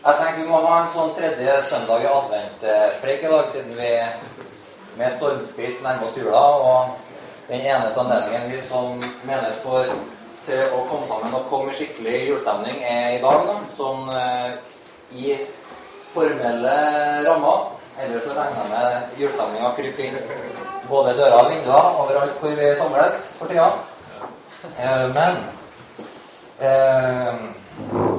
Jeg tenker vi må ha en sånn tredje søndag i advent-preik i dag, siden vi med stormskritt nærmer oss jula. Og den eneste anledningen vi som mener får til å komme sammen og komme i skikkelig julestemning, er i dag. da, Sånn eh, i formelle rammer. Ellers så regner jeg med julestemninga kryper inn både dører og vinduer overalt hvor vi samles for tida. Eh, men eh,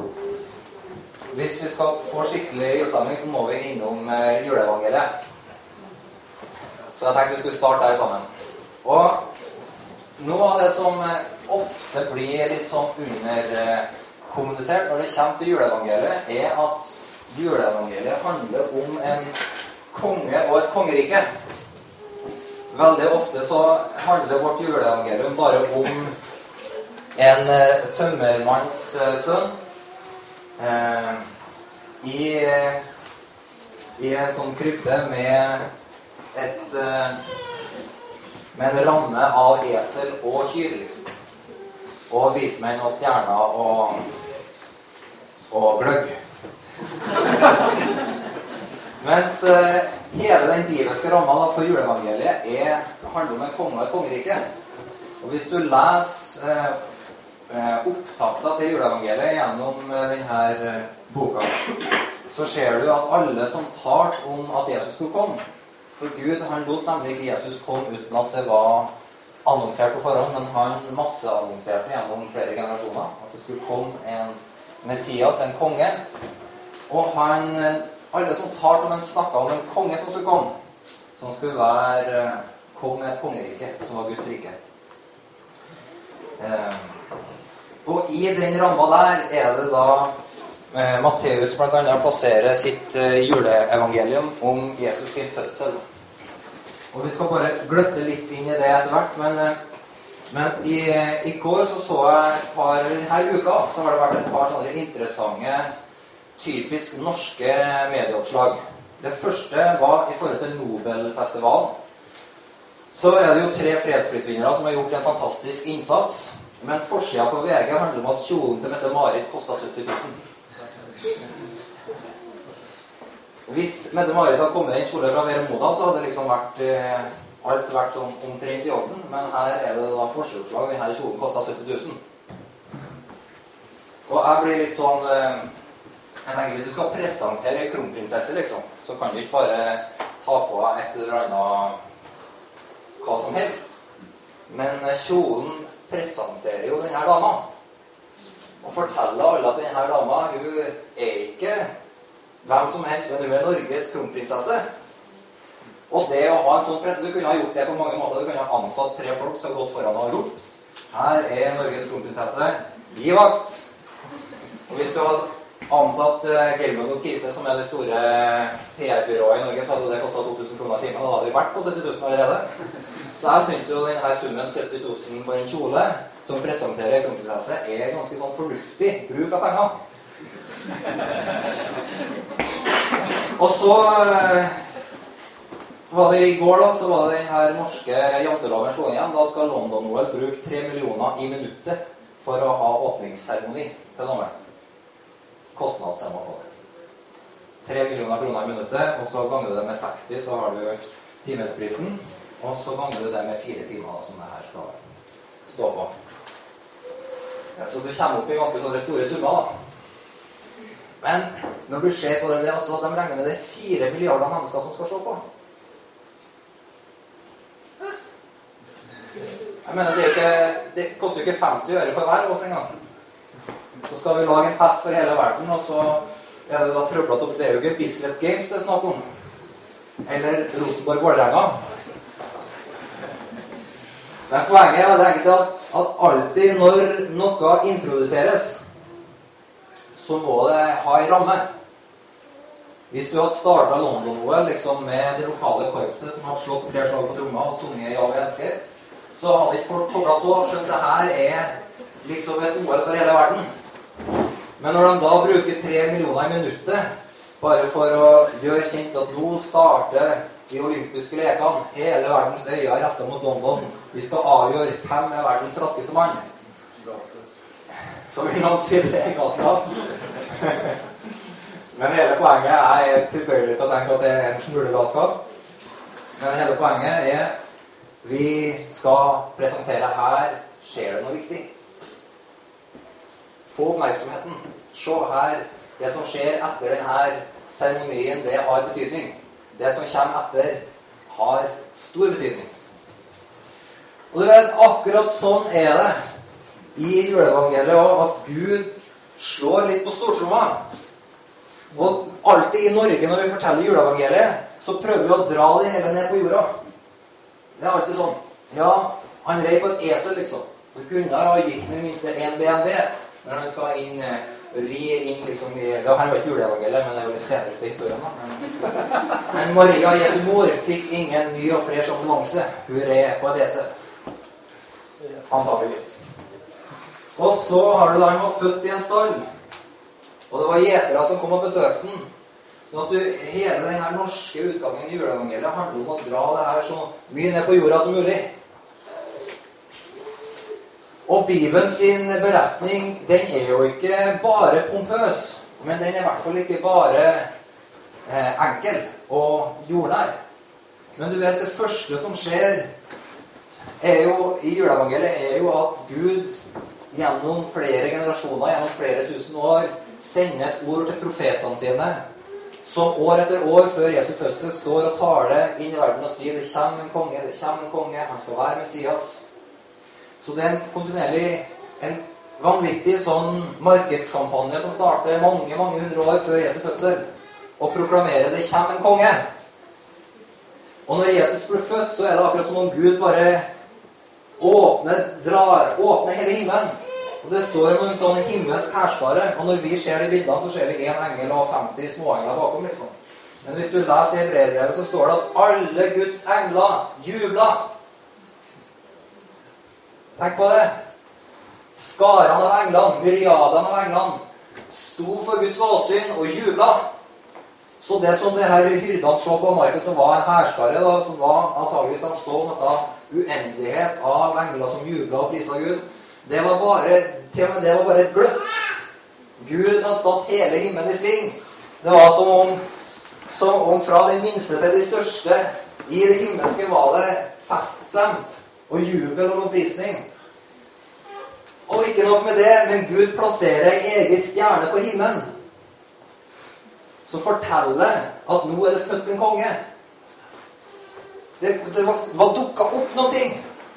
hvis vi skal få skikkelig julestemning, så må vi innom eh, juleevangeliet. Så jeg tenkte vi skulle starte der sammen. Og noe av det som eh, ofte blir litt sånn underkommunisert når det kommer til juleevangeliet, er at juleevangeliet handler om en konge og et kongerike. Veldig ofte så handler vårt juleevangelium bare om en eh, tømmermanns sønn eh, i, i, en sånn krypte med et eh, med en ramme av esel og kyr, liksom. Og vismenn og stjerner og, og gløgg. Mens eh, hele den bibelske ramma for juleevangeliet er, handler om en konge og et kongerike. Og hvis du leser eh, Eh, opptakta til juleevangeliet gjennom eh, denne eh, boka, så ser du at alle som talte om at Jesus skulle komme For Gud han lot nemlig ikke Jesus komme uten at det var annonsert på forhånd, men han masseannonserte gjennom flere generasjoner at det skulle komme en Messias, en konge. Og han, alle som talte om en snakka om en konge som skulle komme, som skulle være kong i et kongerike, som var Guds rike. Eh, og i den ramma der er det da eh, Matteus bl.a. plasserer sitt eh, juleevangelium om Jesus sin fødsel. Og Vi skal bare gløtte litt inn i det etter hvert. Men, eh, men i, i, går så så jeg par her uka så har det vært et par sånne interessante, typisk norske medieoppslag. Det første var i forhold til Nobelfestivalen. Så er det jo tre fredsprisvinnere som har gjort en fantastisk innsats. Men forsida på VG handler om at kjolen til Mette-Marit kosta 70 000. Hvis Mette-Marit hadde kommet i en kjole fra Veremoda, så hadde liksom vært eh, alt vært sånn omtrent i orden. Men her er det da forsøkslag. Denne kjolen kosta 70 000. Og jeg blir litt sånn eh, jeg tenker Hvis du skal presentere ei kronprinsesse, liksom, så kan du ikke bare ta på deg et eller annet hva som helst. Men kjolen presenterer jo denne dama. Og forteller alle at denne dama hun er ikke hvem som helst, men hun er Norges kronprinsesse. Og det å ha en sånn presse Du kunne ha gjort det på mange måter. Du kunne ha ansatt tre folk som har gått foran og ropt Her er Norges kronprinsesse. Gi vakt! Og hvis du hadde ansatt uh, Gelmund og Kise, som er det store PR-byrået i Norge, så hadde det kosta 2000 kroner timen. Da hadde vi vært på 70 000 allerede. Så jeg syns jo denne summen 70 000 for en kjole som presenterer kronprinsesse, er ganske sånn fornuftig bruk av penger. Og så eh, var det i går, da, så var det denne norske janteloven slått igjen. Da skal London-OL bruke 3 millioner i minuttet for å ha åpningsseremoni til dommeren. Kostnadsramma på det. 3 millioner kroner i minuttet, og så ganger du det med 60, så har du timesprisen. Og så ganger du det med fire timer, som det her skal stå på. Ja, så du kommer opp i ganske sånne store summer, da. Men når du ser på det, det altså, de regner med det er fire milliarder mennesker som skal se på. Jeg mener, Det, ikke, det koster jo ikke 50 øre for hver av oss engang. Så skal vi lage en fest for hele verden, og så er det da trøblete opp Det er jo ikke Bislett Games det er snakk om. Eller Rosenborg-Vålerenga. Men poenget er egentlig at, at alltid når noe introduseres, så må det ha en ramme. Hvis du hadde starta London-OL liksom med det lokale korpset som hadde slått tre slag på tromma og sunget 'Ja, vi elsker', så hadde ikke folk kobla på skjønt det her er liksom et OL for hele verden. Men når de da bruker tre millioner i minuttet bare for å gjøre kjent at nå starter de olympiske lekene. Hele verdens øyne er retta mot London. Vi skal avgjøre hvem er verdens raskeste mann. Så vil noen si det er galskap. Men hele poenget Jeg er tilbøyelig til å tenke at det er en smule galskap. Men hele poenget er vi skal presentere her skjer det noe viktig. Få oppmerksomheten. Se her. Det som skjer etter denne seremonien, det har betydning. Det som kommer etter, har stor betydning. Og du vet, akkurat sånn er det i juleevangeliet òg, at Gud slår litt på stortromma. Og alltid i Norge når vi forteller juleevangeliet, så prøver vi å dra det hele ned på jorda. Det er alltid sånn. Ja, han rei på et esel, liksom. Du kunne ha gitt ham minst én BMW når han skal inn eh, ri inn liksom i Det her var ikke juleevangeliet, men det er jo litt senere til historien. da. Men Maria, Jesu mor, fikk ingen ny og fresh ambulanse. Hun red på et esel. Antakeligvis. Og så har du da han var født i en stall. Og det var gjetere som kom og besøkte den. Sånn at du, hele denne norske utgangen i juleevangeliet handler om å dra det her så mye ned på jorda som mulig. Og Bibelen sin beretning den er jo ikke bare pompøs, men den er i hvert fall ikke bare eh, enkel og jordnær. Men du vet, det første som skjer er jo, i juleevangeliet, er jo at Gud gjennom flere generasjoner, gjennom flere tusen år, sender et ord til profetene sine, som år etter år før Jesu fødsel står og taler inn i verden og sier det kommer en konge, det kommer en konge, han skal være Messias. Så det er en kontinuerlig en vanvittig sånn markedskampanje som starter mange mange hundre år før Jesu fødsel, og proklamerer det kommer en konge. Og når Jesus blir født, så er det akkurat som om Gud bare åpner, drar, åpner hele himmelen. Og Det står om en sånn himmelsk hærskare. Og når vi ser de bildene, så ser vi én engel og 50 småengler bakom. liksom. Men hvis du leser hebreerbrevet, så står det at alle Guds engler jubla. Tenk på det. Skarene av englene, myriadene av englene, sto for Guds åsyn og jubla. Så det som det her hyrdene så på marken, som var en hærskare, som var antageligvis de så noe uendelighet av engler som jubla og prisa Gud, det var bare, til og med det var bare et gløtt. Gud hadde satt hele himmelen i sving. Det var som om, som om fra det minste til de største i det himmelske var det feststemt og jubel og lovprisning. Og ikke nok med det, men Gud plasserer ei egen stjerne på himmelen som forteller at nå er det født en konge. Det, det var, var dukka opp noen ting.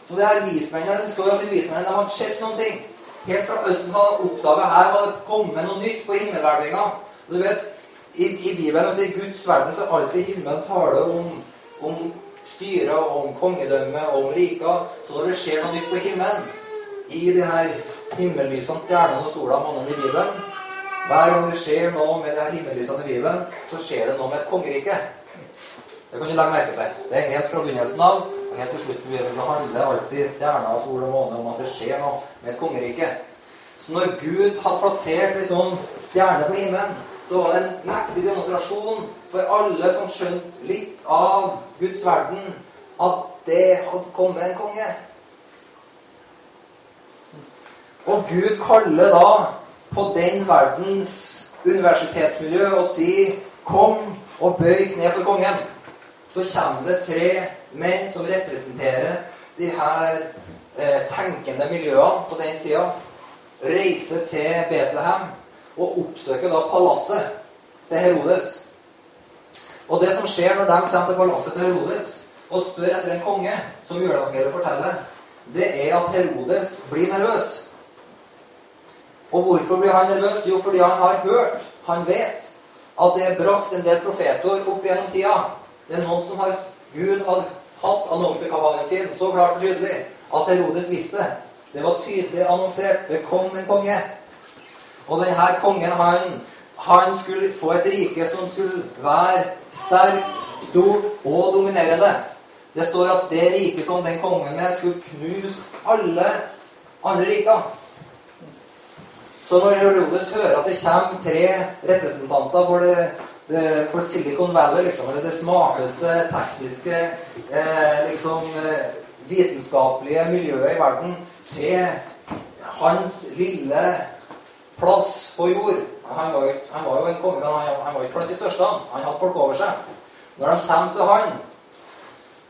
Så det her vismennene, det står at vismennene de har sett noen ting. Helt fra Østen hadde de oppdaga her var det kommet noe nytt på himmelhvelvinga. Du vet, i, i Bibelen og i Guds verden så er alltid himmelen tale om, om styre, om kongedømme, om rika. Så når det skjer noe nytt på himmelen, i de her himmellysene, stjernene og sola, månene i Bibelen Hver gang det skjer noe med de her himmellysene i Bibelen, så skjer det noe med et kongerike. Det kan du legge merke til. Det er helt fra begynnelsen av og helt til slutten. Det handler alltid stjerner, sol og måne om at det skjer noe med et kongerike. Så når Gud har plassert en sånn stjerne på himmelen, så var det en mektig demonstrasjon for alle som skjønte litt av Guds verden, at det hadde kommet en konge. Og Gud kaller da på den verdens universitetsmiljø og sier 'Kom og bøy kne for kongen' så kommer det tre menn som representerer de her eh, tenkende miljøene på den tida. Reiser til Betlehem og oppsøker da palasset til Herodes. Og det som skjer når de kommer til palasset til Herodes og spør etter en konge, som juleevangeliet forteller, det er at Herodes blir nervøs. Og hvorfor blir han nervøs? Jo, fordi han har hørt, han vet, at det er brakt en del profetord opp gjennom tida det er noen som har Gud har hatt annonsekampanjen sin så klart og tydelig at Herodes visste. Det var tydelig annonsert. Det kom en konge. Og denne kongen, han, han skulle få et rike som skulle være sterkt, stort og dominerende. Det står at det riket som den kongen med, skulle knuse alle andre riker. Så når Herodes hører at det kommer tre representanter for det det, for Silicon Valley, liksom, det smarteste tekniske eh, liksom, eh, vitenskapelige miljøet i verden til hans lille plass på jord, han var, jo, han var jo en konge, men han, han var ikke blant de største. Han hadde folk over seg. Når de kommer til han,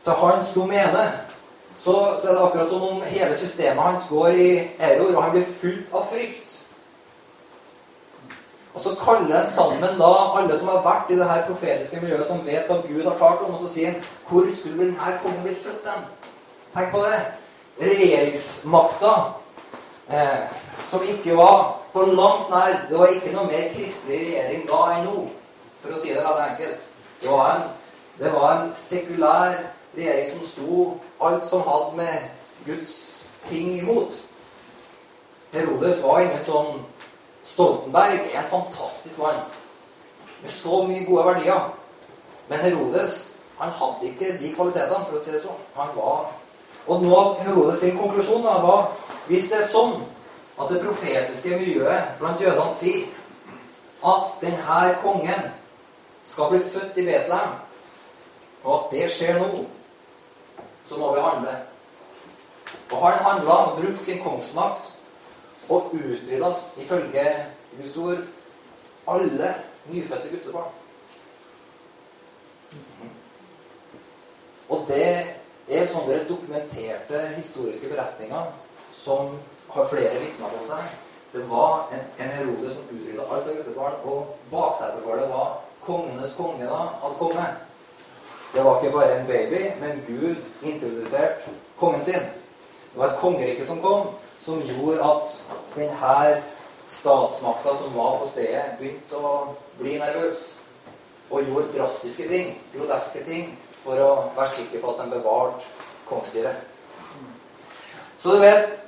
til hans domene, så, så, er det akkurat som om hele systemet hans går i error, og han blir fullt av frykt. Og så kaller han sammen da alle som har vært i det her profetiske miljøet, som vet hva Gud har talt om, og så sier han Hvor skulle denne kongen blitt født den? Tenk på det. Regjeringsmakta, eh, som ikke var på langt nær Det var ikke noe mer kristelig regjering da enn nå, for å si det veldig enkelt. Det var en, det var en sekulær regjering som sto alt som hadde med Guds ting imot. Herodes var ingen sånn Stoltenberg er en fantastisk mann med så mye gode verdier. Men Herodes han hadde ikke de kvalitetene, for å si det sånn. Han var Og nå Herodes sin konklusjon da, var hvis det er sånn at det profetiske miljøet blant jødene sier at denne kongen skal bli født i Betlehem, og at det skjer nå, så må vi handle. Og han handla og brukte sin kongsmakt og utrydda, ifølge Guds ord, alle nyfødte guttebarn. Og det er sånne dokumenterte historiske beretninger som har flere vitner på seg. Det var en, en Herode som utrydda alt av guttebarn, og bakteppet for det var kongenes konge da hadde kommet. Det var ikke bare en baby, men Gud introduserte kongen sin. Det var et kongerike som kom, som gjorde at denne statsmakta som var på stedet, begynte å bli nervøs. Og gjorde drastiske ting, groteske ting, for å være sikker på at de bevarte kongsstyret. Så du vet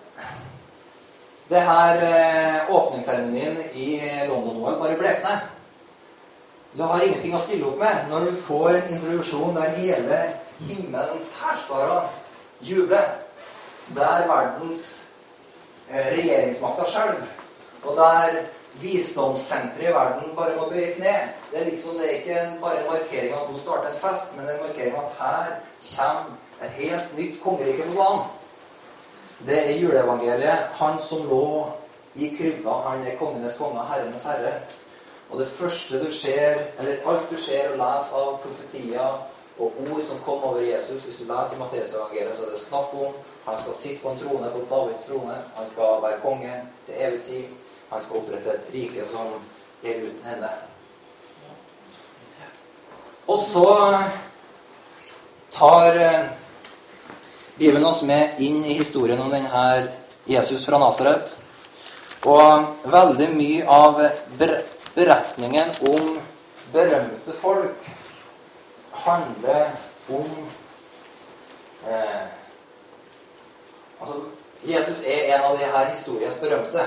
det her eh, åpningsseremonien i London-OL bare blekner. Du har ingenting å stille opp med når du får en introduksjon der hele himmelens hærskare jubler. Der verdens eh, regjeringsmakta skjelver. og der visdomssenteret i verden bare må bøye kne. Det er liksom, det er ikke bare en markering av at nå starter en fest, men en markering av at her kommer et helt nytt kongerike på banen. Det er juleevangeliet. Han som lå i krybba, han er kongenes konge, herrenes herre. Og det første du ser, eller alt du ser og leser av profetier og ord som kom over Jesus Hvis du leser i Matteusevangeliet, så er det snakk om han skal sitte på en trone, på Davids trone. Han skal være konge til evig tid. Han skal opprette et rike som er uten ende. Og så tar eh, Bibelen oss med inn i historien om denne Jesus fra Nasaret. Og veldig mye av beretningen om berømte folk handler om eh, Altså, Jesus er en av de her historiens berømte.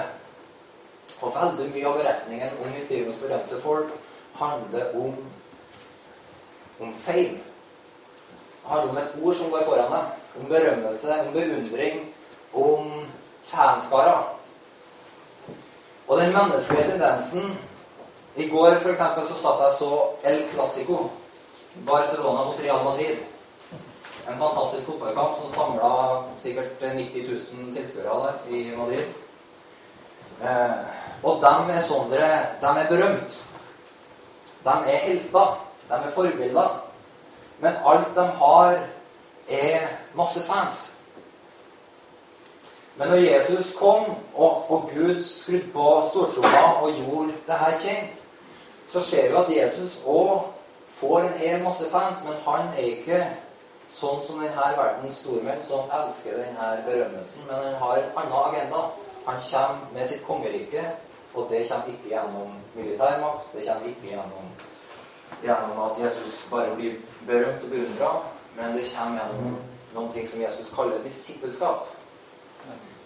Og veldig mye av beretningen om historiens berømte folk handler om om feil. Det handler om et ord som går foran deg. Om berømmelse, om beundring, om fanskarer. Og den menneskelige tendensen I går for eksempel, så satt jeg så El Clásico. Barcelona mot Real Madrid. En fantastisk fotballkamp som samla sikkert 90 000 tilskuere der i Madrid. Eh, og de er sånne De er berømt. De er helter. De er forbilder. Men alt de har, er masse fans. Men når Jesus kom, og, og Gud skrudde på stortromma og gjorde det her kjent, så ser vi at Jesus òg får en hel masse fans, men han er ikke sånn som denne verdens stormenn som elsker denne berømmelsen, men han har en annen agenda. Han kommer med sitt kongerike, og det kommer ikke gjennom militærmakt. Det kommer ikke gjennom, gjennom at Jesus bare blir berømt og beundra, men det kommer gjennom noen ting som Jesus kaller disippelskap.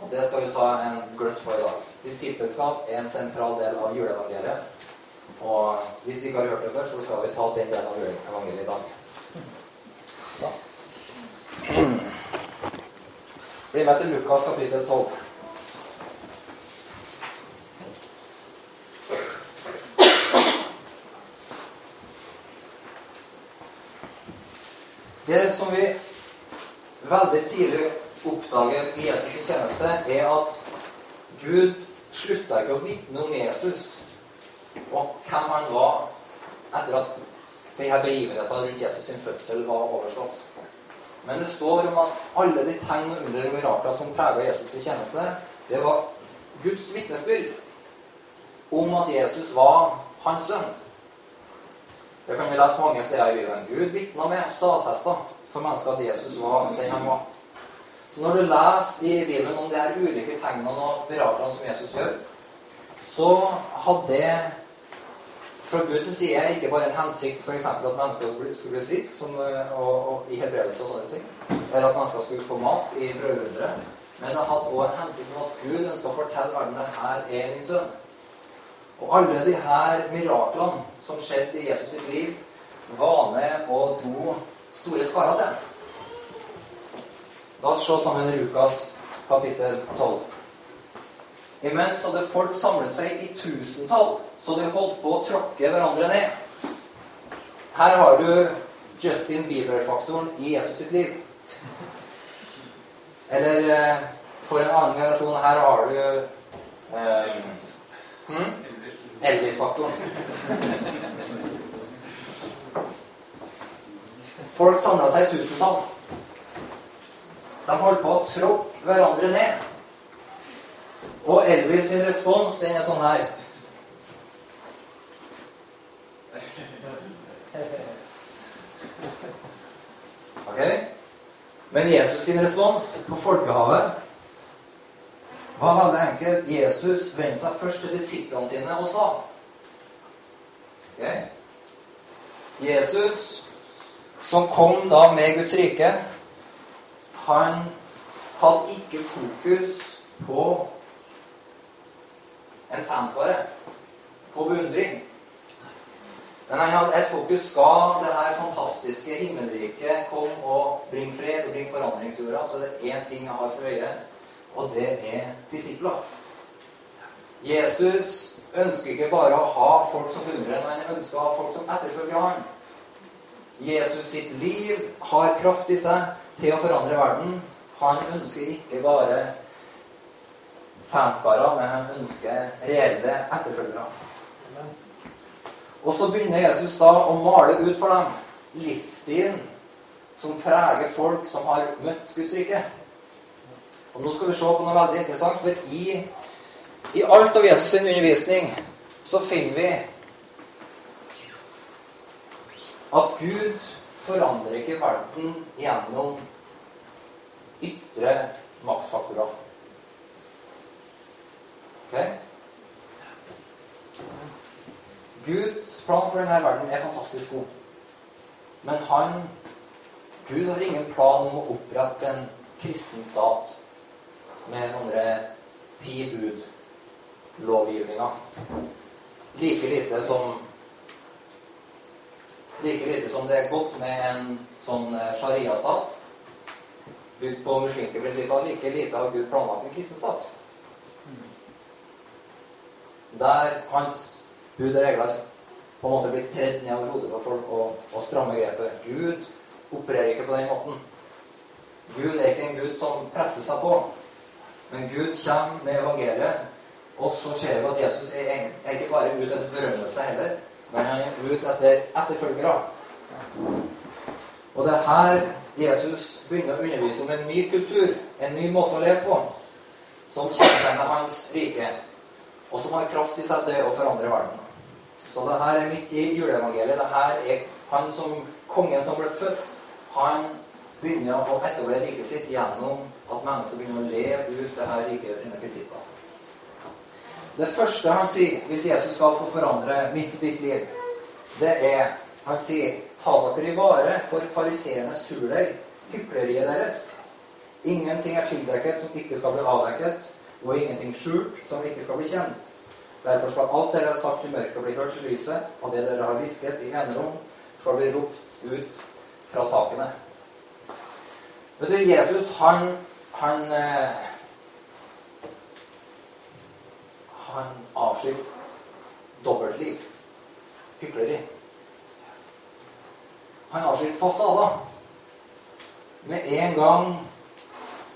Og det skal vi ta en gløtt på i dag. Disippelskap er en sentral del av juleevangeliet. Og hvis du ikke har hørt det før, så skal vi ta den delen av juleevangeliet i dag. Da. Bli med til Lukas kapittel 12. Det som vi veldig tidlig oppdager i Jesus' tjeneste, er at Gud slutta ikke å vitne om Jesus og hvem han var etter at de her begivenhetene rundt Jesus sin fødsel var overstått. Men det står om at alle de tegn og under og mirakler som prega Jesus' i tjeneste, det var Guds vitnesbyrd om at Jesus var hans sønn. Det kan vi lese mange steder i Bibelen. Gud vitna med stadfesta for mennesker at Jesus var den han var. Så når du leser i Bibelen om de her ulike tegnene og miraklene som Jesus gjør, så hadde fra Guds side ikke bare en hensikt f.eks. at mennesker skulle bli friske og, og, i helbredelse og sånne ting, eller at mennesker skulle få mat i brødunderet, men det hadde også en hensikt om at Gud ønska å fortelle verden at her er min sønn. Og alle de her miraklene som skjedde i Jesus sitt liv, var med og dro store skara til. La oss se sammen Rukas kapittel 12. Imens hadde folk samlet seg i tusentall, så de holdt på å tråkke hverandre ned. Her har du Justin Bieber-faktoren i Jesus sitt liv. Eller eh, for en annen generasjon her har du eh, hmm? Elvis-faktoren. Folk samla seg i tusentall. De holdt på å tråkke hverandre ned. Og Elvis sin respons, den er sånn her. Ok? Men Jesus sin respons på folkehavet var veldig enkel. Jesus vendte seg først til disiplene sine og sa okay? Jesus, som kom da med Guds rike han hadde ikke fokus på en fanskare, på beundring. Men han hadde et fokus skal det her fantastiske himmelriket komme og bringe fred og bringe forandring til jorda. Så det er én ting jeg har for øye, og det er disipler. Jesus ønsker ikke bare å ha folk som beundrer men han ønsker å ha folk som etterfølger han. Jesus sitt liv har kraft i seg til å forandre verden. Han ønsker ikke bare fanskarer, men han ønsker reelle etterfølgere. Og så begynner Jesus da å male ut for dem livsstilen som preger folk som har møtt Guds rike. Og Nå skal vi se på noe veldig interessant, for i, i alt av Jesus' sin undervisning så finner vi at Gud forandrer ikke verden gjennom ytre maktfaktorer. Ok? Guds plan for denne verden er fantastisk god. Men han Gud har ingen plan om å opprette en kristen stat med sånne ti bud-lovgivninger. Like lite som Like lite som det er godt med en sånn eh, sharia-stat bygd på muslimske prinsipper, like lite har Gud planlagt en kristen stat. Der hans bud og regler på en måte blir tredd ned over hodet på folk og, og stramme grepet. Gud opererer ikke på den måten. Gud er ikke en gud som presser seg på. Men Gud kommer med evangeliet, og så ser vi at Jesus er, er ikke bare ute etter berømmelse heller. Men han er ute etter etterfølgere. Og det er her Jesus begynner å undervise om en ny kultur, en ny måte å leve på, som kjennetegner hans rike, og som har kraft i seg til å forandre verden. Så det her er midt i juleevangeliet. Det her er han som kongen som ble født. Han begynner å etablere riket sitt gjennom at mennesker begynner å leve ut det her riket sine prinsipper. Det første han sier hvis Jesus skal få forandre mitt og ditt liv, det er Han sier ta dere i vare for fariseernes surdeig, hykleriet deres. Ingenting er tildekket som ikke skal bli avdekket, og ingenting skjult som ikke skal bli kjent. Derfor skal alt dere har sagt i mørket, bli hørt i lyset, og det dere har hvisket i enerom, skal bli ropt ut fra takene. Vet du, Jesus, han, han eh, han avskyr dobbeltliv. Hykleri. Han avskyr fasader. Med en gang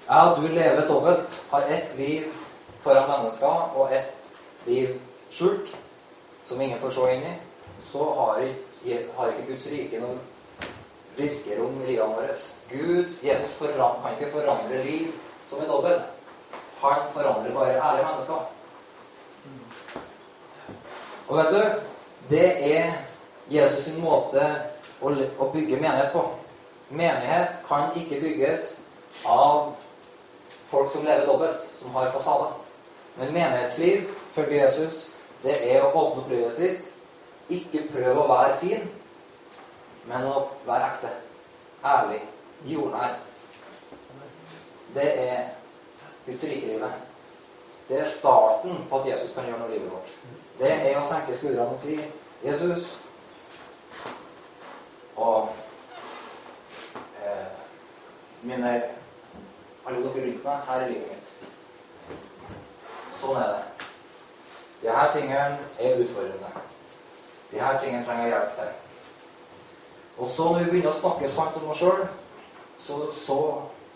jeg og du lever dobbelt, har ett liv foran mennesker og ett liv skjult, som ingen får se inn i, så har ikke, har ikke Guds rike noe virkerom i livet vårt. Gud, Jesus, kan ikke forandre liv som er dobbel. Han forandrer bare ærlige mennesker. Og vet du, det er Jesus sin måte å, å bygge menighet på. Menighet kan ikke bygges av folk som lever dobbelt, som har fasader. Men menighetsliv, følge Jesus, det er å åpne opp livet sitt. Ikke prøve å være fin, men å være ekte. Ærlig. Jordnær. Det er Guds rikelivet. Det er starten på at Jesus kan gjøre noe i livet vårt. Det er å senke skuldrene og si 'Jesus' og eh, mine alle dere rundt meg, her er livet mitt. Sånn er det. De her tingene er utfordrende. De her tingene trenger hjelp til. Og så når vi begynner å snakke sant om oss sjøl, så, så,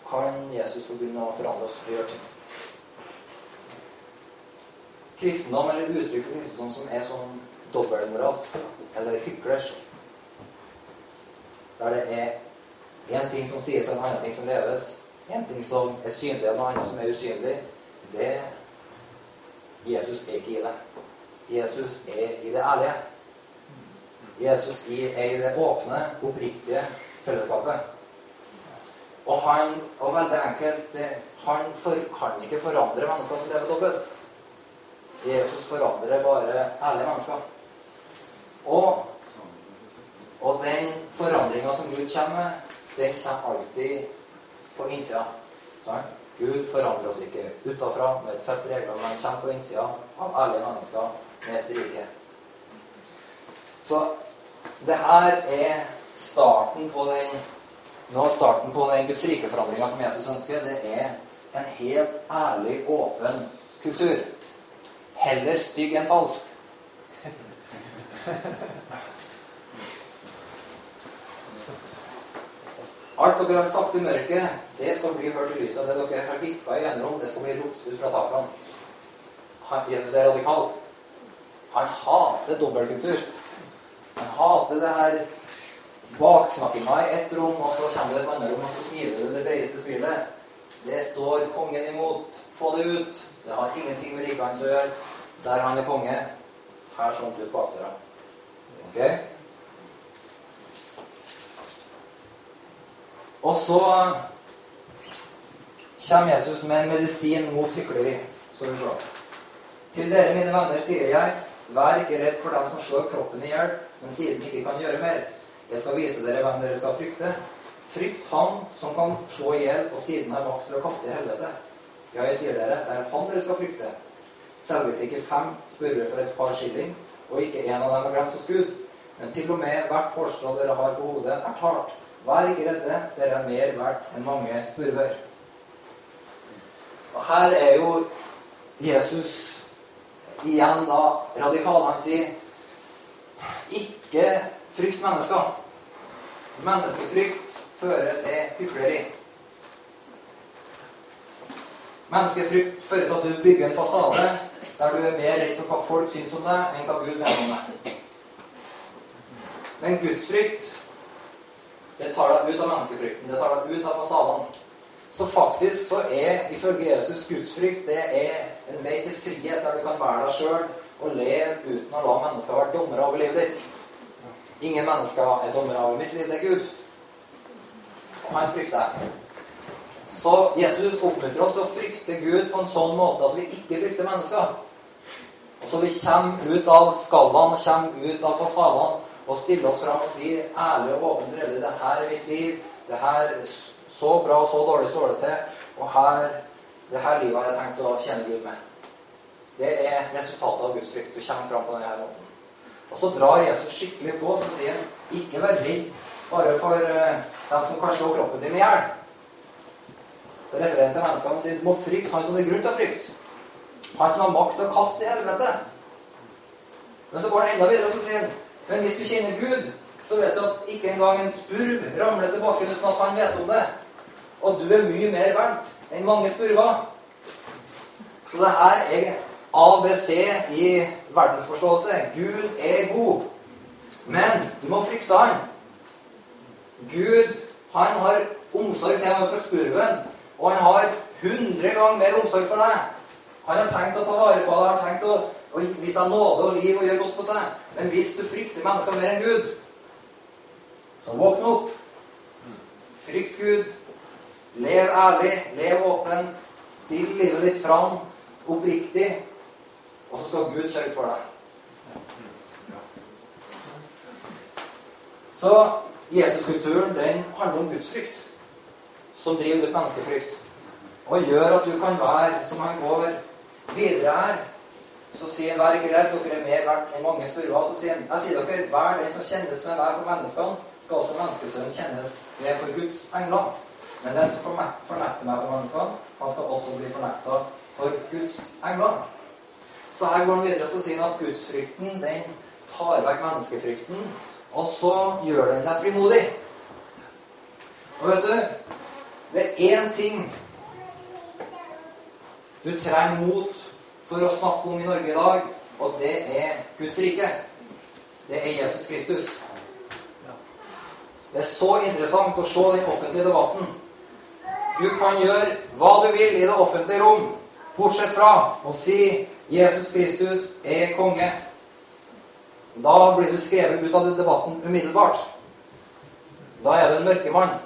kan Jesus få begynne å forandre oss og gjøre ting. Kristendom, eller uttrykk for kristendom som er sånn dobbeltmoralsk, eller hyklersk, der det er én ting som sies, og en annen ting som leves, en ting som er synlig, og noe annet som er usynlig, det Jesus er ikke i det. Jesus er i det ærlige. Jesus er i det åpne, oppriktige fellesskapet. Og han, og veldig enkelt Han for, kan ikke forandre mennesker som lever dobbelt. Jesus forandrer bare ærlige mennesker. Og, og den forandringa som Gud kommer med, den kommer alltid på innsida. Sånn? Gud forandrer oss ikke utafra med et sett men han kommer på innsida av ærlige mennesker med strike. Så det her er starten på den nå er starten på den Guds rike-forandringa som Jesus ønsker. Det er en helt ærlig, åpen kultur. Heller stygg enn falsk. Alt dere har sagt i mørket, det skal bli hørt i lyset. Det dere har hviska i enerom, det skal bli ropt ut fra takene. Jesus er radikal. Han hater dobbeltkultur. Han hater det her baksnakkinga i ett rom, og så kommer det et annet rom, og så smiler det det bredeste smilet. Det står kongen imot. Få det ut. Det har ingenting med riket å gjøre. Der han er konge, fær sånt ut bakdøra. Okay? Og så kommer Jesus med en medisin mot hykleri. Skal vi se. Til dere, mine venner, sier jeg, vær ikke redd for dem som slår kroppen i hjel, men siden de ikke kan gjøre mer. Jeg skal vise dere hvem dere skal frykte. Frykt han som kan slå i hjel, og siden har makt til å kaste i helvete. Ja, jeg sier dere, det er han dere skal frykte. Selges ikke fem spurver for et par skilling, og ikke en av dem er glemt hos Gud. Men til og med hvert hårstrå dere har på hodet, er tart. Vær ikke redde, dere er mer verdt enn mange spurver. Og her er jo Jesus igjen da radikal. Han sier ikke frykt mennesker. Menneskefrykt fører til hykleri. Menneskefrykt fører til at du bygger en fasade der du er mer redd for hva folk syns om deg, enn hva Gud mener om deg. Men gudsfrykt det tar deg ut av menneskefrykten. Det tar deg ut av fasadene. Så faktisk så er ifølge Jesus gudsfrykt det er en vei til frihet der du kan være deg sjøl og leve uten å la mennesker være dommere over livet ditt. Ingen mennesker er dommere over mitt liv. Det er Gud. Og han frykter jeg. Så Jesus oppmuntrer oss til å frykte Gud på en sånn måte at vi ikke frykter mennesker. Og så vi kommer ut av skallene, kommer ut av fasadene og stiller oss fram og sier ærlig og åpent og det her er mitt liv. Det her Så bra og så dårlig står det til. Og her det her livet har jeg tenkt å kjenne Gud med. Det er resultatet av Guds frykt. Du kommer fram på denne måten. Og så drar Jesus skikkelig på så sier han ikke vær redd bare for uh, den som kan slå kroppen din i hjel. Refererer til menneskene og sier du må frykte han som er grunn til å frykte. Han som har makt til å kaste i helvete. Men så går det enda videre og så sier han men hvis du kjenner Gud, så vet du at ikke engang en spurv ramler tilbake uten at han vet om det. Og du er mye mer verdt enn mange spurver. Så det her er ABC i verdensforståelse. Gud er god. Men du må frykte han. Gud, han har omsorg til meg for spurven. Og han har hundre ganger mer omsorg for deg. Han har tenkt å ta vare på deg, har tenkt å, å vise deg nåde og liv og gjøre godt mot deg. Men hvis du frykter mennesker mer enn Gud, så våkn opp. Frykt Gud. Lev ærlig, lev åpent. Still livet ditt fram oppriktig, og så skal Gud sørge for deg. Så Jesuskulturen den handler om gudsfrykt, som driver ut menneskefrykt. Og gjør at du kan være som han går videre her. Så sier han, 'Vær ikke redd, dere er mer verdt enn mange spurver'. Så sier han, 'Jeg sier dere, hver den som kjennes med hver for menneskene, skal også menneskesønnen kjennes ved for Guds engler'. Men den som fornekter meg for menneskene, han skal også bli fornekta for Guds engler. Så her går han videre og sier han at gudsfrykten den tar vekk menneskefrykten, og så gjør den deg frimodig. Og vet du Det er én ting du trenger mot for å snakke om i Norge i dag, og det er Guds rike. Det er Jesus Kristus. Det er så interessant å se den offentlige debatten. Du kan gjøre hva du vil i det offentlige rom, bortsett fra å si 'Jesus Kristus er konge'. Da blir du skrevet ut av debatten umiddelbart. Da er du en mørkemann.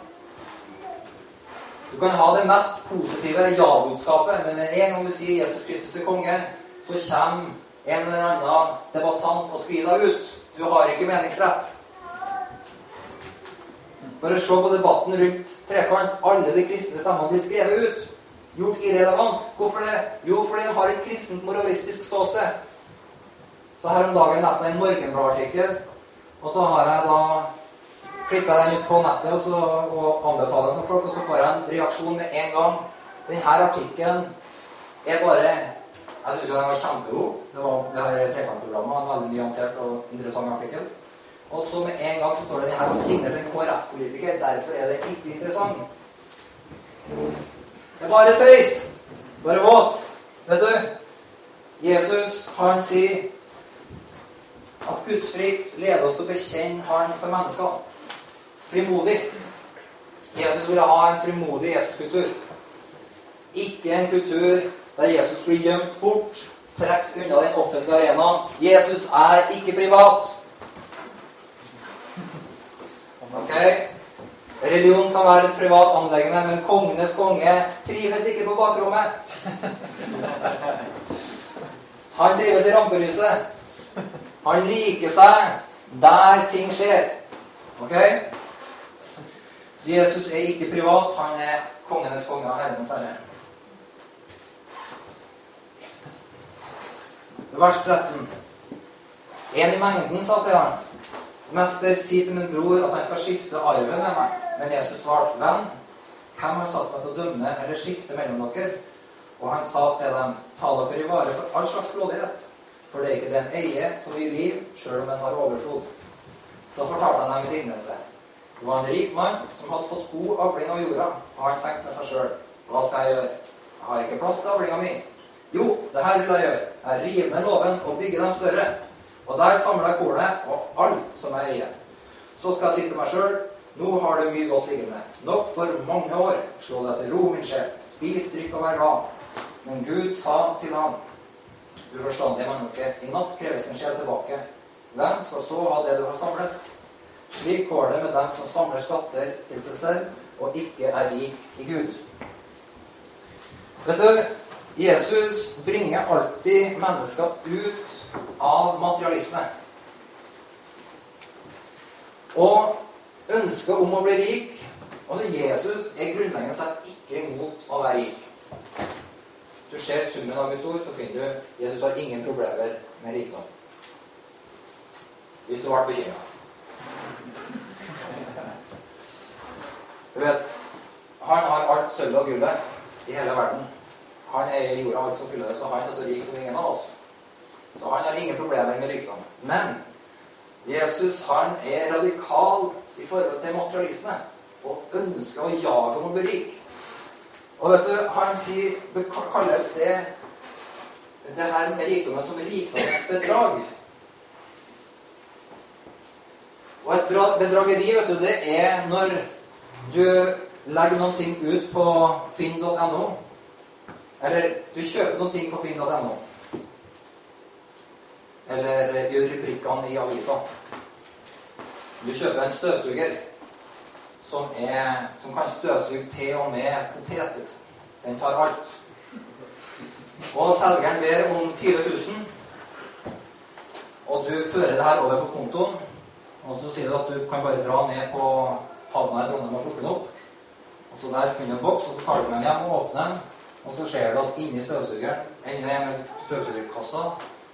Du kan ha det mest positive ja-budskapet, men med en gang du sier 'Jesus Kristus er konge', så kommer en eller annen debattant og skriver deg ut. Du har ikke meningsrett. Bare se på debatten rundt trekant. Alle de kristne stemmene blir skrevet ut. Gjort irrelevant. Hvorfor det? Jo, fordi de har et kristent moralistisk ståsted. Så her om dagen nesten en Morgenblad-artikkel, og så har jeg da klipper jeg den ut på nettet og, så, og anbefaler den til folk, og så får jeg en reaksjon med en gang. Denne artikkelen er bare Jeg syns den var kjempegod. Det var det her trekantprogrammet. En veldig nyansert og interessant artikkel. Og så med en gang så står det her signert en KrF-politiker. Derfor er det ikke interessant. Det er bare tøys. Bare vås. Vet du? Jesus, han sier at Guds frykt leder oss til å bekjenne Han for mennesker. Frimodig. Jesus ville ha en frimodig Jesuskultur. Ikke en kultur der Jesus blir gjemt bort, trukket unna den offentlige arenaen. Jesus er ikke privat. Ok? Religion kan være et privat anleggende, men kongenes konge trives ikke på bakrommet. Han trives i rampelyset. Han liker seg der ting skjer. Ok? Jesus er ikke privat. Han er kongenes konge og herrenes herre. Vers 13. En i mengden sa til ham, 'Mester, si til min bror at han skal skifte arven med meg.' Men Jesus svarte, 'Venn, hvem har satt meg til å dømme eller skifte mellom dere?' Og han sa til dem, 'Ta dere i vare for all slags grådighet.' For det er ikke den eie som gir liv, sjøl om en har overflod. Så fortalte han dem en lignelse. Det var en rik mann som hadde fått god avling av jorda, og han tenkte med seg sjøl Hva skal jeg gjøre? Jeg har ikke plass til avlinga mi. Jo, det her vil jeg gjøre. Jeg river ned låven og bygger dem større. Og der samler jeg kornet og alt som jeg eier. Så skal jeg si til meg sjøl nå har du mye godt liggende. Nok for mange år. Slå deg til ro, min sjel. Spis, drikk og vær glad. Men Gud sa til ham uforstandige menneske. I natt kreves din sjel tilbake. Hvem skal så ha det du har samlet? Slik går det med dem som samler skatter til seg selv og ikke er rik i Gud. Vet du, Jesus bringer alltid mennesker ut av materialisme. Og ønsket om å bli rik Altså, Jesus er grunnleggende sett ikke imot å være rik. Hvis du ser summen av Guds ord, så finner du Jesus har ingen problemer med rikdom. Hvis du ble bekymra. Du vet, han har alt sølvet og gullet i hele verden. Han eier jorda alt som fyller det, så han er så rik som ingen av oss. Så han har ingen problemer med rikdom. Men Jesus han er radikal i forhold til materialisme og ønsker å jage om å bli rik. Og vet du, han sier, kalles det det her med rikdommen som rikdommens bedrag. Og et bedrageri, vet du, det er når du legger noen ting ut på finn.no. Eller du kjøper noen ting på finn.no. Eller gjør rubrikkene i avisa. Du kjøper en støvsuger som, er, som kan støvsuge til og med poteter. Den tar alt. Og selgeren ber om 20 000. Og du fører det her over på kontoen. Og så sier du at du kan bare dra ned på havna i Trondheim og plukke den opp. Og så der finner du en boks, og så tar du med den hjem og åpner den. Og så ser du at inni støvsugeren, inni støvsugerkassa,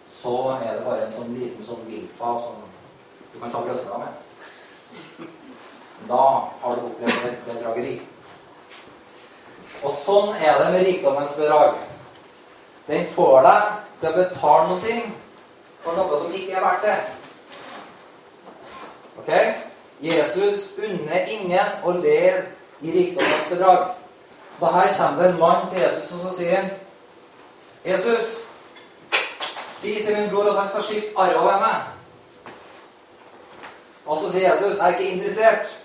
så er det bare en sånn liten sånn Wilfa som du kan ta brødskiva med. Da har du opplevd et bedrageri. Og sånn er det med rikdommens bedrag. Den får deg til å betale noe for noe som ikke er verdt det. Ok? Jesus unner ingen å leve i rikdommens bedrag. Så her kommer det en mann til Jesus og så sier 'Jesus, si til min bror at han skal skifte arv over meg.' Og så sier Jesus, 'Jeg er ikke interessert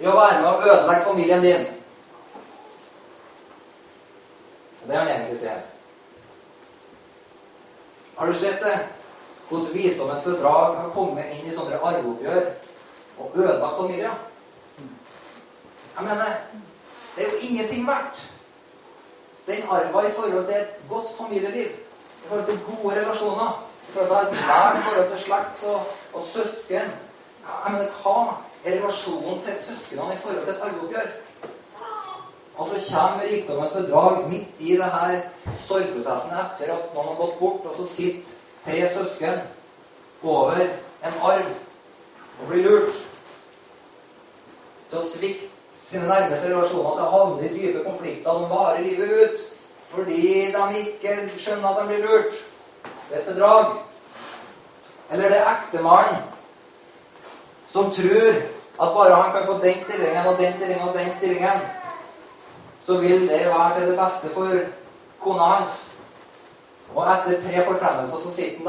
i å være med og ødelegge familien din.' Det er han egentlig sier. Har du sett det? Hvordan visdommens bedrag har kommet inn i sånne arveoppgjør og ødelagt familier. Jeg mener, det er jo ingenting verdt. Den arva i forhold til et godt familieliv, i forhold til gode relasjoner, i forhold til et nært forhold til slekt og, og søsken Jeg mener, Hva er relasjonen til søsknene i forhold til et arveoppgjør? Og så kommer rikdommens bedrag midt i det her sorgprosessen etter at noen har gått bort, og så sitter tre søsken over en arv og blir lurt til å svikte sine nærmeste relasjoner, til å havne i dype konflikter som varer livet ut fordi de ikke skjønner at de blir lurt. Det er et bedrag. Eller det er ektemannen som tror at bare han kan få den stillingen og den stillingen og den stillingen, så vil det være til det beste for kona hans. Og etter tre forfremmelser så sitter han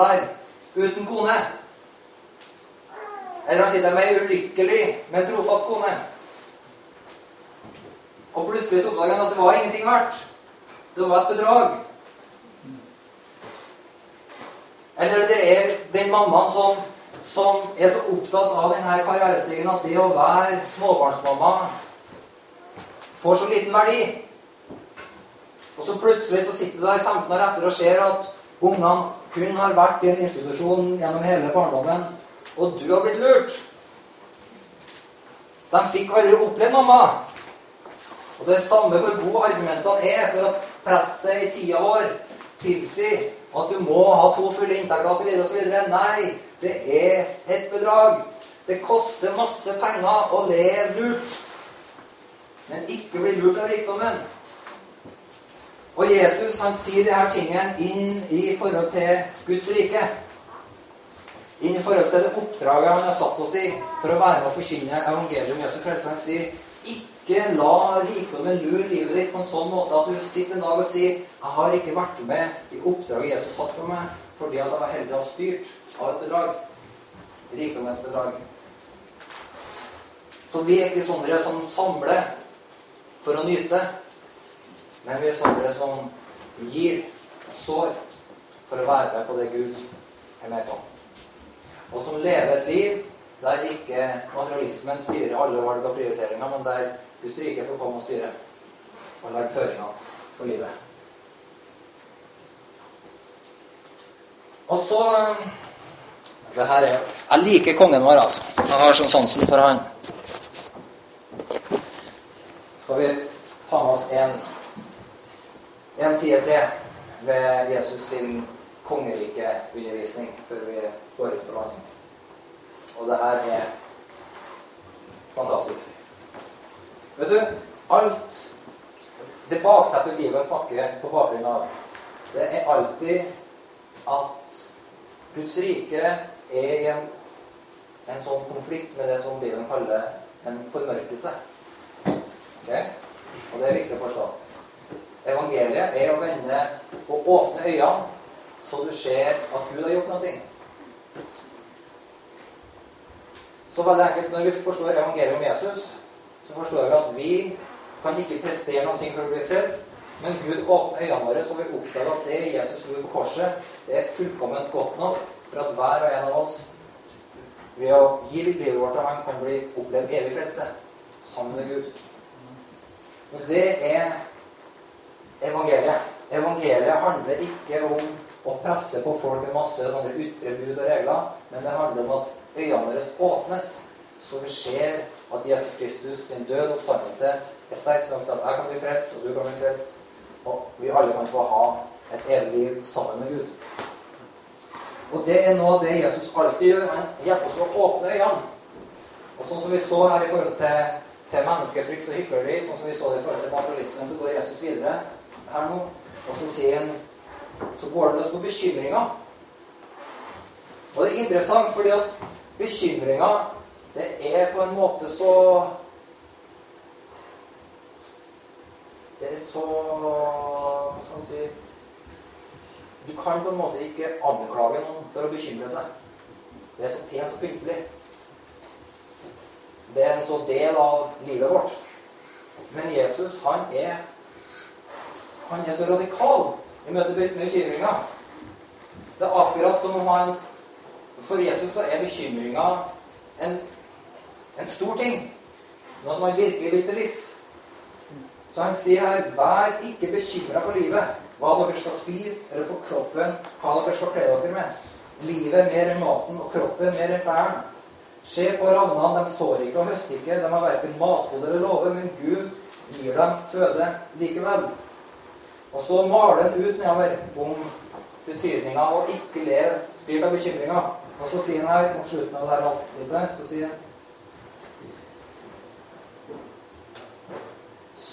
der uten kone. Eller han sitter med ei ulykkelig, men trofast kone. Og plutselig så oppdager han at det var ingenting verdt. Det var et bedrag. Eller det er den mammaen som, som er så opptatt av denne karrierestigen at det å være småbarnsmamma får så liten verdi. Og så plutselig så sitter du der 15 år etter og ser at ungene kun har vært i en institusjon gjennom hele barndommen og du har blitt lurt. De fikk aldri oppleve mamma. Og det samme hvor gode argumentene er for at presset i tida vår tilsier at du må ha to fulle inntekter osv. osv. Nei, det er et bedrag. Det koster masse penger å leve lurt, men ikke bli lurt av rikdommen. Og Jesus han sier disse tingene inn i forhold til Guds rike inn i forhold til det oppdraget han har satt oss i for å være med å forkynne evangeliet om Jesu frelse. Han sier ikke la rikdommen lure livet ditt på en sånn måte at du sitter en dag og sier 'Jeg har ikke vært med i oppdraget Jesus satt for meg, fordi at jeg var heldig å ha styrt av et bedrag.' Rikdommens bedrag. Så vi er ikke sånne som samler for å nyte, men vi er sånne som gir og sår for å være med på det Gud er med på og som lever et liv der ikke materialismen styrer alle valg og prioriteringer, men der Guds rike får komme og styre og legge føringer for livet. Og så det her er, Jeg liker kongen vår, altså. Jeg har sånn sansen for han. Skal vi ta med oss en, en side til ved Jesus sin kongerikeundervisning før vi går ut for landing. Og det her er fantastisk. Vet du, alt det bakteppet Bibelen snakker på bakgrunn av, det er alltid at Guds rike er i en, en sånn konflikt med det som Bibelen kaller en formørkelse. Okay? Og det er viktig å forstå. Evangeliet er å vende og åpne øynene så du ser at Gud har gjort noe. Så veldig enkelt, Når vi forstår evangeliet om Jesus, så forstår vi at vi kan ikke prestere noe for å bli frelst. Men Gud åpner øynene våre, så vi oppdager at det Jesus gjorde på korset, det er fullkomment godt nok for at hver og en av oss ved å gi livet vårt til Han kan bli opplevd evig frelse sammen med Gud. Og det er evangeliet. Evangeliet handler ikke om å presse på folk med masse sånne ytre bud og regler, men det handler om at øynene våre åpnes, så vi ser at Jesus Kristus sin død og oppstandelse er sterk nok til at jeg kan bli frelst, og du kan bli frelst, og vi alle kan få ha et evig liv sammen med Gud. Og det er noe av det Jesus alltid gjør. Han hjelper oss å åpne øynene. Og sånn som vi så her i forhold til, til menneskefrykt og hykleri, sånn som vi så det i forhold til materialismen, så går Jesus videre her nå, og så sier han så går det løs på bekymringa. Og det er interessant, fordi at bekymringa, det er på en måte så Det er så Hva skal man si Du kan på en måte ikke anklage noen for å bekymre seg. Det er så pent og pyntelig. Det er en sånn del av livet vårt. Men Jesus, han er Han er så radikal i møte med bekymringa. Det er akkurat som om han For Jesus så er bekymringa en, en stor ting. Noe som han virkelig vil til livs. Så han sier her Vær ikke bekymra for livet, hva dere skal spise, eller for kroppen, hva dere skal kle dere med. Livet er mer enn maten, og kroppen mer enn klærne. Se på ravnene, de sår ikke og høster ikke, de har verken matkode eller låve, men Gud gir dem føde likevel. Og så maler han ut nedover om betydninga av å ikke leve styrt av bekymringer. Og så sier han her mot slutten av dette avsnittet så sier han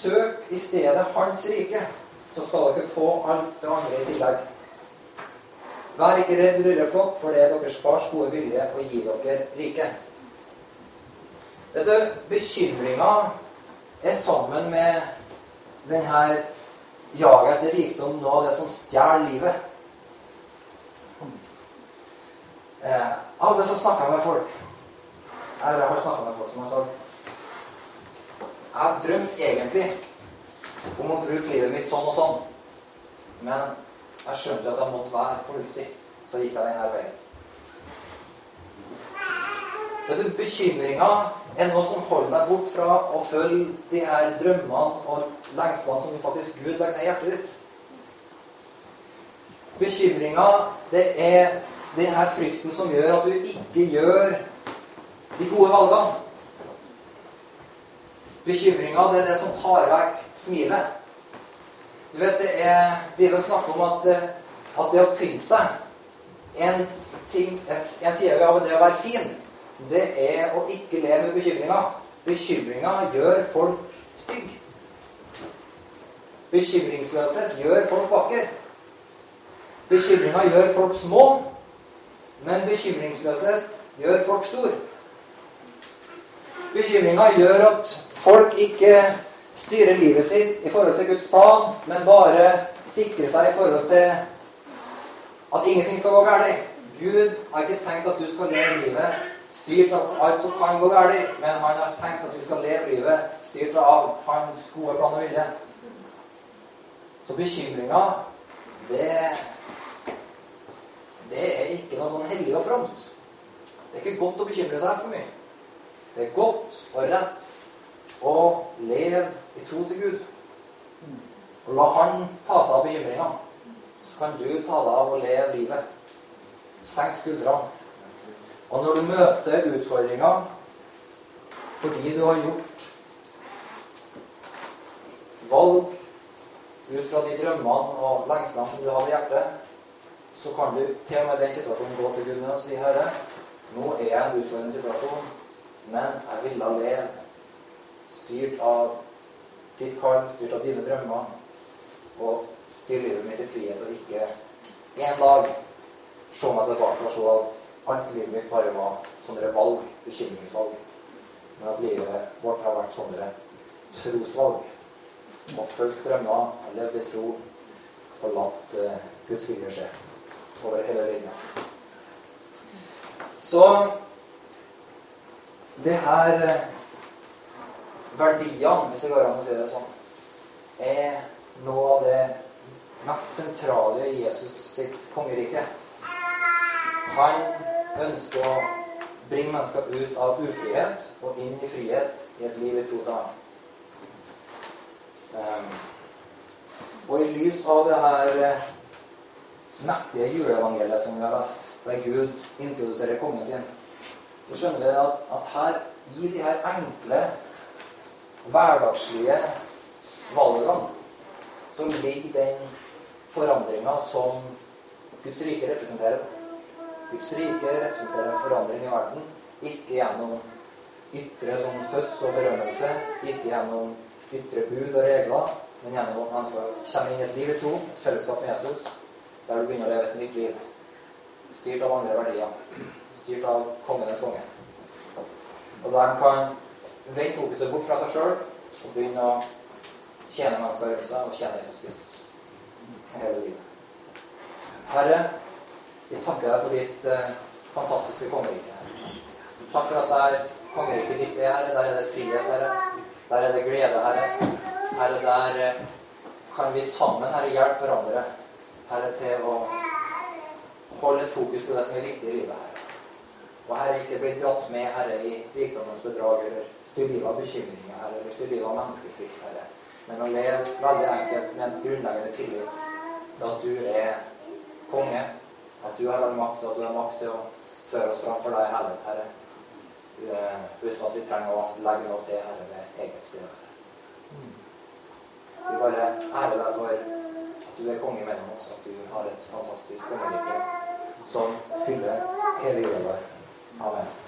Søk i stedet Hans rike, så skal dere få alt det andre i tillegg. Vær ikke redd, rureflokk, for det er deres fars gode vilje å gi dere rike. Vet du, bekymringa er sammen med denne jaget etter rikdom noe av det som stjeler livet. Eh, av det så snakka jeg med folk. Jeg har snakka med folk som har sagt Jeg drømte egentlig om å bruke livet mitt sånn og sånn. Men jeg skjønte at jeg måtte være fornuftig. Så gikk jeg denne veien. Vet du, Bekymringa er noe som holder deg bort fra å følge de her drømmene og lengslene som faktisk Gud legger ned i hjertet ditt. Bekymringa, det er den her frykten som gjør at du ikke gjør de gode valgene. Bekymringa, det er det som tar vekk smilet. Du vet, det er Bibelen snakker om at, at det å pynte seg en, ting, en side av det å være fin, det er å ikke leve med bekymringa. Bekymringa gjør folk stygge. Bekymringsløshet gjør folk vakre. Bekymringa gjør folk små, men bekymringsløshet gjør folk stor. Bekymringa gjør at folk ikke styrer livet sitt i forhold til Guds plan, men bare sikrer seg i forhold til at ingenting skal gå galt. Gud har ikke tenkt at du skal leve livet styrt av alt som kan gå galt, men han har tenkt at vi skal leve livet styrt av hans gode plan og vilje. Så bekymringa, det, det er ikke noe sånn hellig og fromt. Det er ikke godt å bekymre seg for mye. Det er godt og rett å leve i tro til Gud. Og la Han ta seg av bekymringene. Så kan du ta deg av å leve livet. Senk skuldrene. Og når du møter utfordringer fordi du har gjort valg ut fra de drømmene og lengslene som du hadde i hjertet, så kan du til og med den situasjonen gå til Gud og si Herre, nå er jeg i en utfordrende situasjon, men jeg ville leve styrt av ditt kall, styrt av dine drømmer, og styre livet mitt i frihet, og ikke en dag se meg tilbake og se at alt livet mitt bare var sånne valg, bekymringsvalg. Men at livet vårt har vært sånne trosvalg. Og følge drømmer, levd i tro og latt uh, Guds vilje skje. over hele linja. Så det her eh, verdiene, hvis det går an å si det sånn, er noe av det mest sentrale i Jesus sitt kongerike. Han ønsker å bringe mennesker ut av ufrihet og inn i frihet i et liv i tro til ham. Um, og i lys av det her eh, mektige juleevangeliet som vi har lest, der Gud introduserer kongen sin, så skjønner vi at, at her, i de her enkle, hverdagslige valgene, som ligger den forandringa som Guds rike representerer. Guds rike representerer forandring i verden, ikke gjennom ytre sånn fødsel og berømmelse, ikke gjennom ytre bud og regler, men gjennom at man skal komme inn i et liv i tro, et fellesskap med Jesus, der du begynner å leve et nytt liv. Styrt av andre verdier. Styrt av kongenes konge. Og der kan vende fokuset bort fra seg sjøl og begynne å tjene mennesker rundt seg og tjene Jesus Kristus hele livet. Herre, vi takker deg for ditt eh, fantastiske kongerike. Takk for at det er kongeriket ditt er, Herre. Der er det frihet, Herre. Der er det glede, Herre. Herre, der eh, kan vi sammen, Herre, hjelpe hverandre, Herre, til å holde et fokus på det som er viktig i livet, Herre. Og Herre, ikke bli dratt med, Herre, i rikdommens bedrag eller styr livet av bekymringer, Herre, eller styr livet av menneskefrykt, Herre. Men å leve veldig enkelt med en grunnleggende tillit til at du er konge, at du har all makt, og at du har makt til å føre oss fram for deg i herlighet, Herre. Eh, uten at vi trenger å legge noe til Herre ved eget sted. Vi bare ærer deg for at du er konge mellom oss, at du har et fantastisk kongerike som fyller hele jorda. Amen.